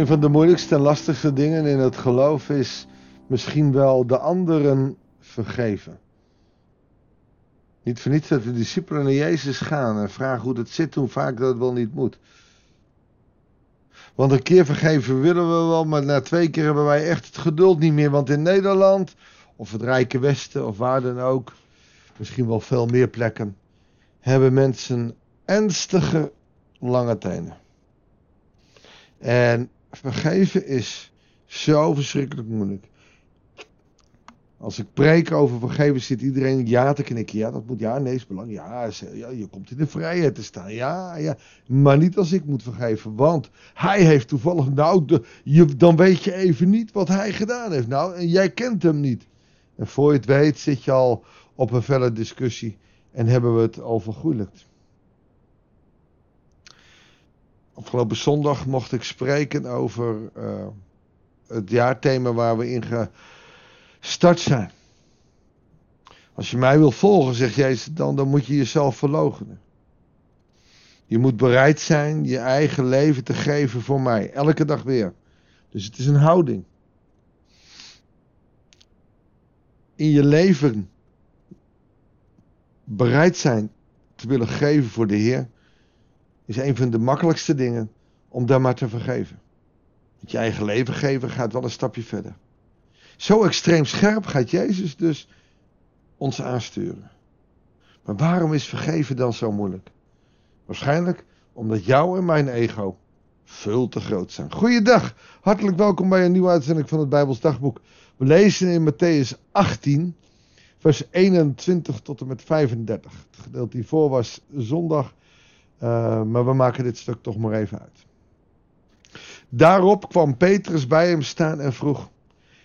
Een van de moeilijkste en lastigste dingen in het geloof is misschien wel de anderen vergeven. Niet voor niets dat de discipelen naar Jezus gaan en vragen hoe dat zit, hoe vaak dat wel niet moet. Want een keer vergeven willen we wel, maar na twee keer hebben wij echt het geduld niet meer. Want in Nederland, of het Rijke Westen, of waar dan ook, misschien wel veel meer plekken, hebben mensen ernstige lange tenen. En vergeven is zo verschrikkelijk moeilijk. Als ik preek over vergeven, zit iedereen ja te knikken. Ja, dat moet, ja, nee, is belangrijk. Ja, je komt in de vrijheid te staan. Ja, ja. Maar niet als ik moet vergeven. Want hij heeft toevallig, nou, de, je, dan weet je even niet wat hij gedaan heeft. Nou, en jij kent hem niet. En voor je het weet zit je al op een felle discussie. En hebben we het al vergoeilijkt. Afgelopen zondag mocht ik spreken over uh, het jaarthema waar we in gestart zijn. Als je mij wil volgen, zegt Jezus, dan, dan moet je jezelf verloochenen. Je moet bereid zijn je eigen leven te geven voor mij. Elke dag weer. Dus het is een houding. In je leven bereid zijn te willen geven voor de Heer is een van de makkelijkste dingen om daar maar te vergeven. Want je eigen leven geven gaat wel een stapje verder. Zo extreem scherp gaat Jezus dus ons aansturen. Maar waarom is vergeven dan zo moeilijk? Waarschijnlijk omdat jouw en mijn ego veel te groot zijn. Goeiedag, hartelijk welkom bij een nieuwe uitzending van het Bijbels Dagboek. We lezen in Matthäus 18, vers 21 tot en met 35. Het gedeelte hiervoor was zondag uh, maar we maken dit stuk toch maar even uit. Daarop kwam Petrus bij hem staan en vroeg: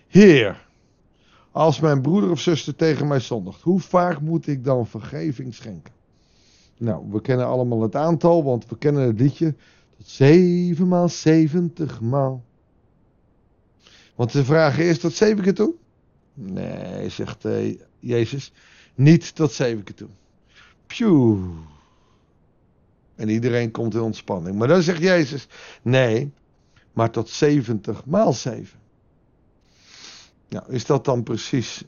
Heer, als mijn broeder of zuster tegen mij zondigt, hoe vaak moet ik dan vergeving schenken? Nou, we kennen allemaal het aantal, want we kennen het liedje. Tot zeven maal zeventig maal. Want ze vragen eerst tot zeven keer toe? Nee, zegt uh, Jezus, niet tot zeven keer toe. Pjoe. En iedereen komt in ontspanning. Maar dan zegt Jezus: nee, maar tot 70 maal 7. Nou, is dat dan precies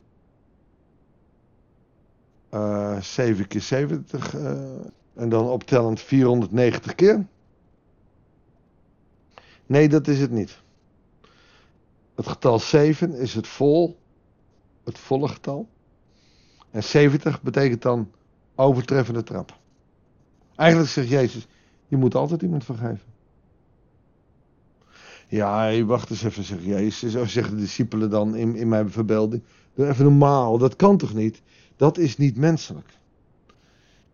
uh, eh, 7 keer 70 uh, eh, en dan optellend 490 keer? Nee, dat is het niet. Het getal 7 is het vol, het volle getal. En 70 betekent dan overtreffende trap. Eigenlijk zegt Jezus, je moet altijd iemand vergeven. Ja, wacht eens even, zegt Jezus. Zo zeggen de discipelen dan in, in mijn verbeelding. Doe even normaal, dat kan toch niet? Dat is niet menselijk.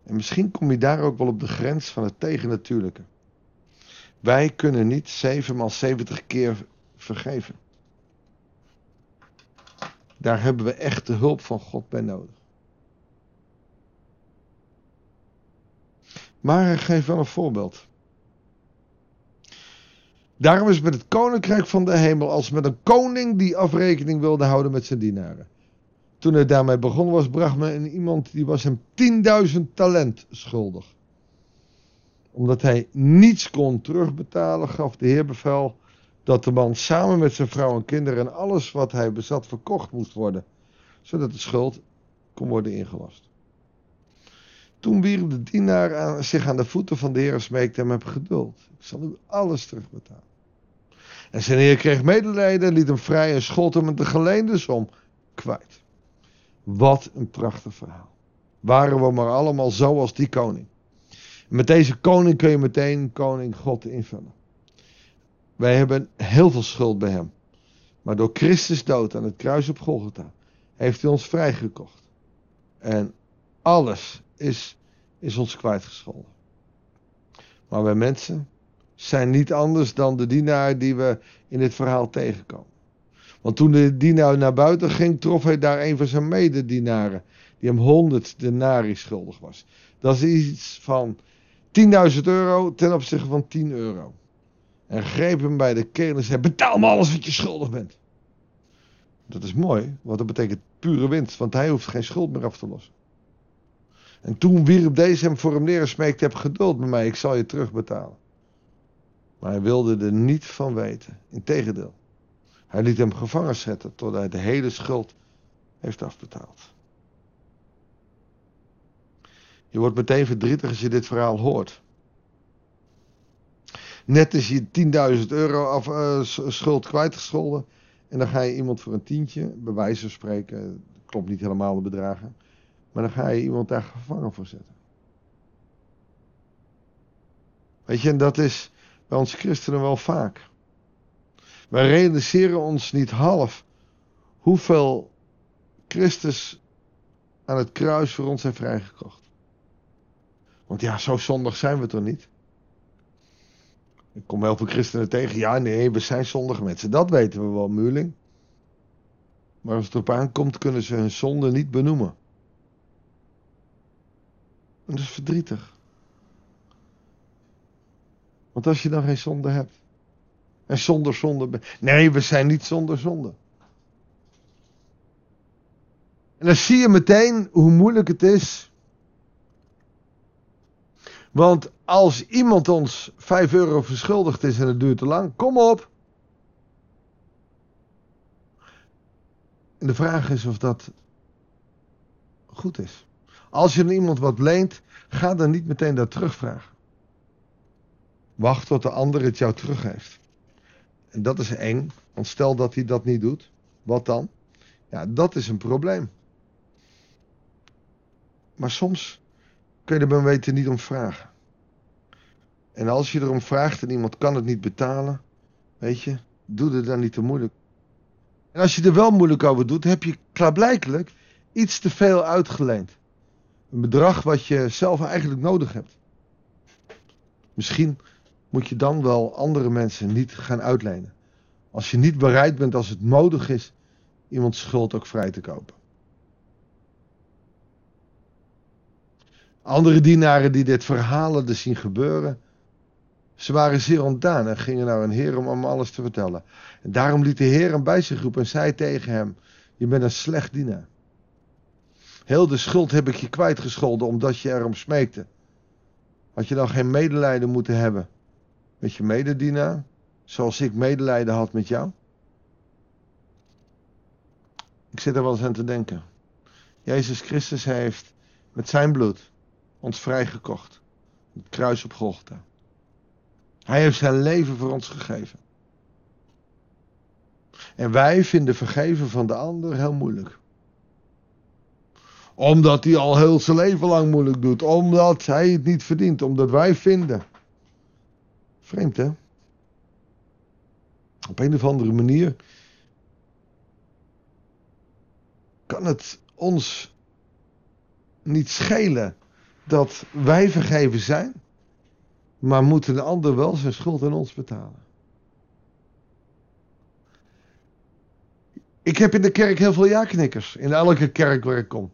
En misschien kom je daar ook wel op de grens van het tegennatuurlijke. Wij kunnen niet 7 maal 70 keer vergeven. Daar hebben we echt de hulp van God bij nodig. Maar hij geeft wel een voorbeeld. Daarom is met het koninkrijk van de hemel als met een koning die afrekening wilde houden met zijn dienaren. Toen hij daarmee begonnen was, bracht men iemand die was hem 10.000 talent schuldig. Omdat hij niets kon terugbetalen, gaf de heer bevel dat de man samen met zijn vrouw en kinderen en alles wat hij bezat verkocht moest worden, zodat de schuld kon worden ingelast. Toen wierp de dienaar aan, zich aan de voeten van de Heer en smeekte hem heb geduld. Ik zal u alles terugbetalen. En zijn Heer kreeg medelijden, liet hem vrij en schold hem de geleende som kwijt. Wat een prachtig verhaal. Waren we maar allemaal zo als die koning. met deze koning kun je meteen koning God invullen. Wij hebben heel veel schuld bij hem. Maar door Christus dood aan het kruis op Golgotha heeft hij ons vrijgekocht. En alles is, is ons kwijtgescholden. Maar wij mensen zijn niet anders dan de dienaar die we in dit verhaal tegenkomen. Want toen de dienaar naar buiten ging, trof hij daar een van zijn mededienaren, die hem 100 denari schuldig was. Dat is iets van 10.000 euro ten opzichte van 10 euro. En greep hem bij de keel en zei: Betaal me alles wat je schuldig bent. Dat is mooi, want dat betekent pure winst, want hij hoeft geen schuld meer af te lossen. En toen wierp deze hem voor hem neer en smeekte, heb geduld met mij, ik zal je terugbetalen. Maar hij wilde er niet van weten. Integendeel. Hij liet hem gevangen zetten totdat hij de hele schuld heeft afbetaald. Je wordt meteen verdrietig als je dit verhaal hoort. Net is je 10.000 euro af, uh, schuld kwijtgescholden. En dan ga je iemand voor een tientje, bij wijze van spreken, klopt niet helemaal de bedragen. Maar dan ga je iemand daar gevangen voor zetten. Weet je, en dat is bij ons christenen wel vaak. Wij realiseren ons niet half hoeveel Christus aan het kruis voor ons heeft vrijgekocht. Want ja, zo zondig zijn we toch niet? Ik kom heel veel christenen tegen. Ja, nee, we zijn zondige mensen. Dat weten we wel, Muurling. Maar als het erop aankomt, kunnen ze hun zonde niet benoemen. En dat is verdrietig. Want als je dan geen zonde hebt. En zonder zonde. Nee, we zijn niet zonder zonde. En dan zie je meteen hoe moeilijk het is. Want als iemand ons 5 euro verschuldigd is en het duurt te lang, kom op. En de vraag is of dat goed is. Als je iemand wat leent, ga dan niet meteen dat terugvragen. Wacht tot de ander het jou teruggeeft. En dat is eng, want stel dat hij dat niet doet, wat dan? Ja, dat is een probleem. Maar soms kun je er bij weten niet om vragen. En als je erom vraagt en iemand kan het niet betalen, weet je, doe er dan niet te moeilijk. En als je er wel moeilijk over doet, heb je klaarblijkelijk iets te veel uitgeleend. Een bedrag wat je zelf eigenlijk nodig hebt. Misschien moet je dan wel andere mensen niet gaan uitlenen. Als je niet bereid bent als het nodig is, iemands schuld ook vrij te kopen. Andere dienaren die dit verhalen hadden zien gebeuren, ze waren zeer ontdaan en gingen naar een heer om hem alles te vertellen. En daarom liet de heer hem bij zich roepen en zei tegen hem, je bent een slecht dienaar. Heel de schuld heb ik je kwijtgescholden omdat je erom smeekte. Had je dan geen medelijden moeten hebben met je mededienaar, zoals ik medelijden had met jou? Ik zit er wel eens aan te denken. Jezus Christus heeft met zijn bloed ons vrijgekocht. Het kruis op Golgotha. Hij heeft zijn leven voor ons gegeven. En wij vinden vergeven van de ander heel moeilijk. Omdat hij al heel zijn leven lang moeilijk doet. Omdat hij het niet verdient. Omdat wij vinden. Vreemd hè? Op een of andere manier kan het ons niet schelen dat wij vergeven zijn, maar moet een ander wel zijn schuld aan ons betalen. Ik heb in de kerk heel veel ja-knikkers, in elke kerk waar ik kom.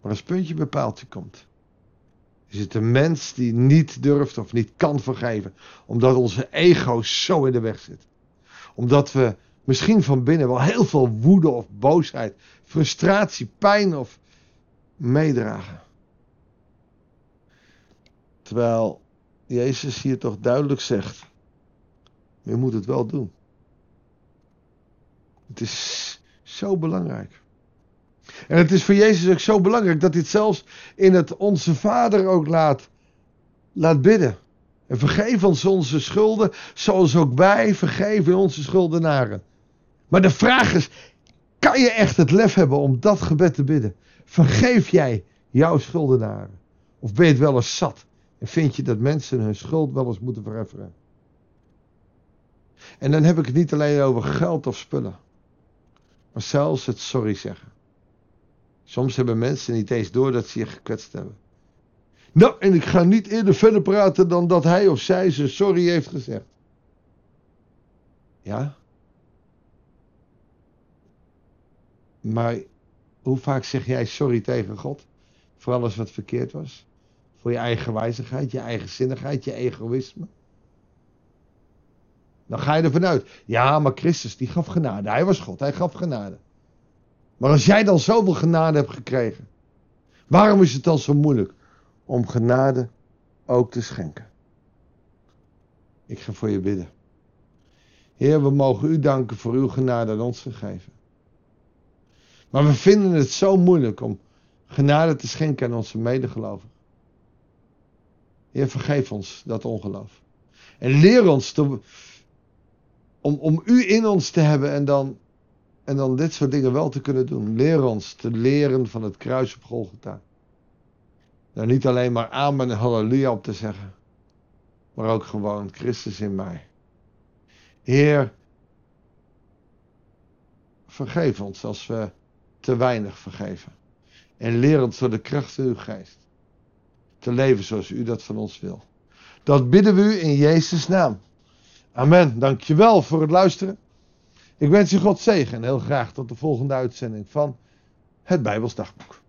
Maar als puntje bepaaldje komt, is het een mens die niet durft of niet kan vergeven, omdat onze ego zo in de weg zit. Omdat we misschien van binnen wel heel veel woede of boosheid, frustratie, pijn of meedragen. Terwijl Jezus hier toch duidelijk zegt: je moet het wel doen. Het is zo belangrijk. En het is voor Jezus ook zo belangrijk dat hij het zelfs in het Onze Vader ook laat, laat bidden. En vergeef ons onze schulden, zoals ook wij vergeven onze schuldenaren. Maar de vraag is, kan je echt het lef hebben om dat gebed te bidden? Vergeef jij jouw schuldenaren? Of ben je het wel eens zat? En vind je dat mensen hun schuld wel eens moeten vereffenen? En dan heb ik het niet alleen over geld of spullen. Maar zelfs het sorry zeggen. Soms hebben mensen niet eens door dat ze je gekwetst hebben. Nou, en ik ga niet eerder verder praten dan dat hij of zij ze sorry heeft gezegd. Ja? Maar hoe vaak zeg jij sorry tegen God? Voor alles wat verkeerd was? Voor je eigen wijzigheid, je eigen zinnigheid, je egoïsme. Dan ga je ervan uit. Ja, maar Christus die gaf genade. Hij was God, hij gaf genade. Maar als jij dan zoveel genade hebt gekregen. Waarom is het dan zo moeilijk om genade ook te schenken? Ik ga voor je bidden. Heer, we mogen u danken voor uw genade aan ons gegeven. Maar we vinden het zo moeilijk om genade te schenken aan onze medegelovigen. Heer, vergeef ons dat ongeloof. En leer ons te, om, om u in ons te hebben en dan, en dan dit soort dingen wel te kunnen doen. Leer ons te leren van het kruis op Golgotha. Daar niet alleen maar amen en halleluja op te zeggen, maar ook gewoon Christus in mij. Heer, vergeef ons als we te weinig vergeven. En leer ons door de kracht van uw geest te leven zoals u dat van ons wil. Dat bidden we u in Jezus' naam. Amen. Dankjewel voor het luisteren. Ik wens u God zegen en heel graag tot de volgende uitzending van het Bijbelsdagboek.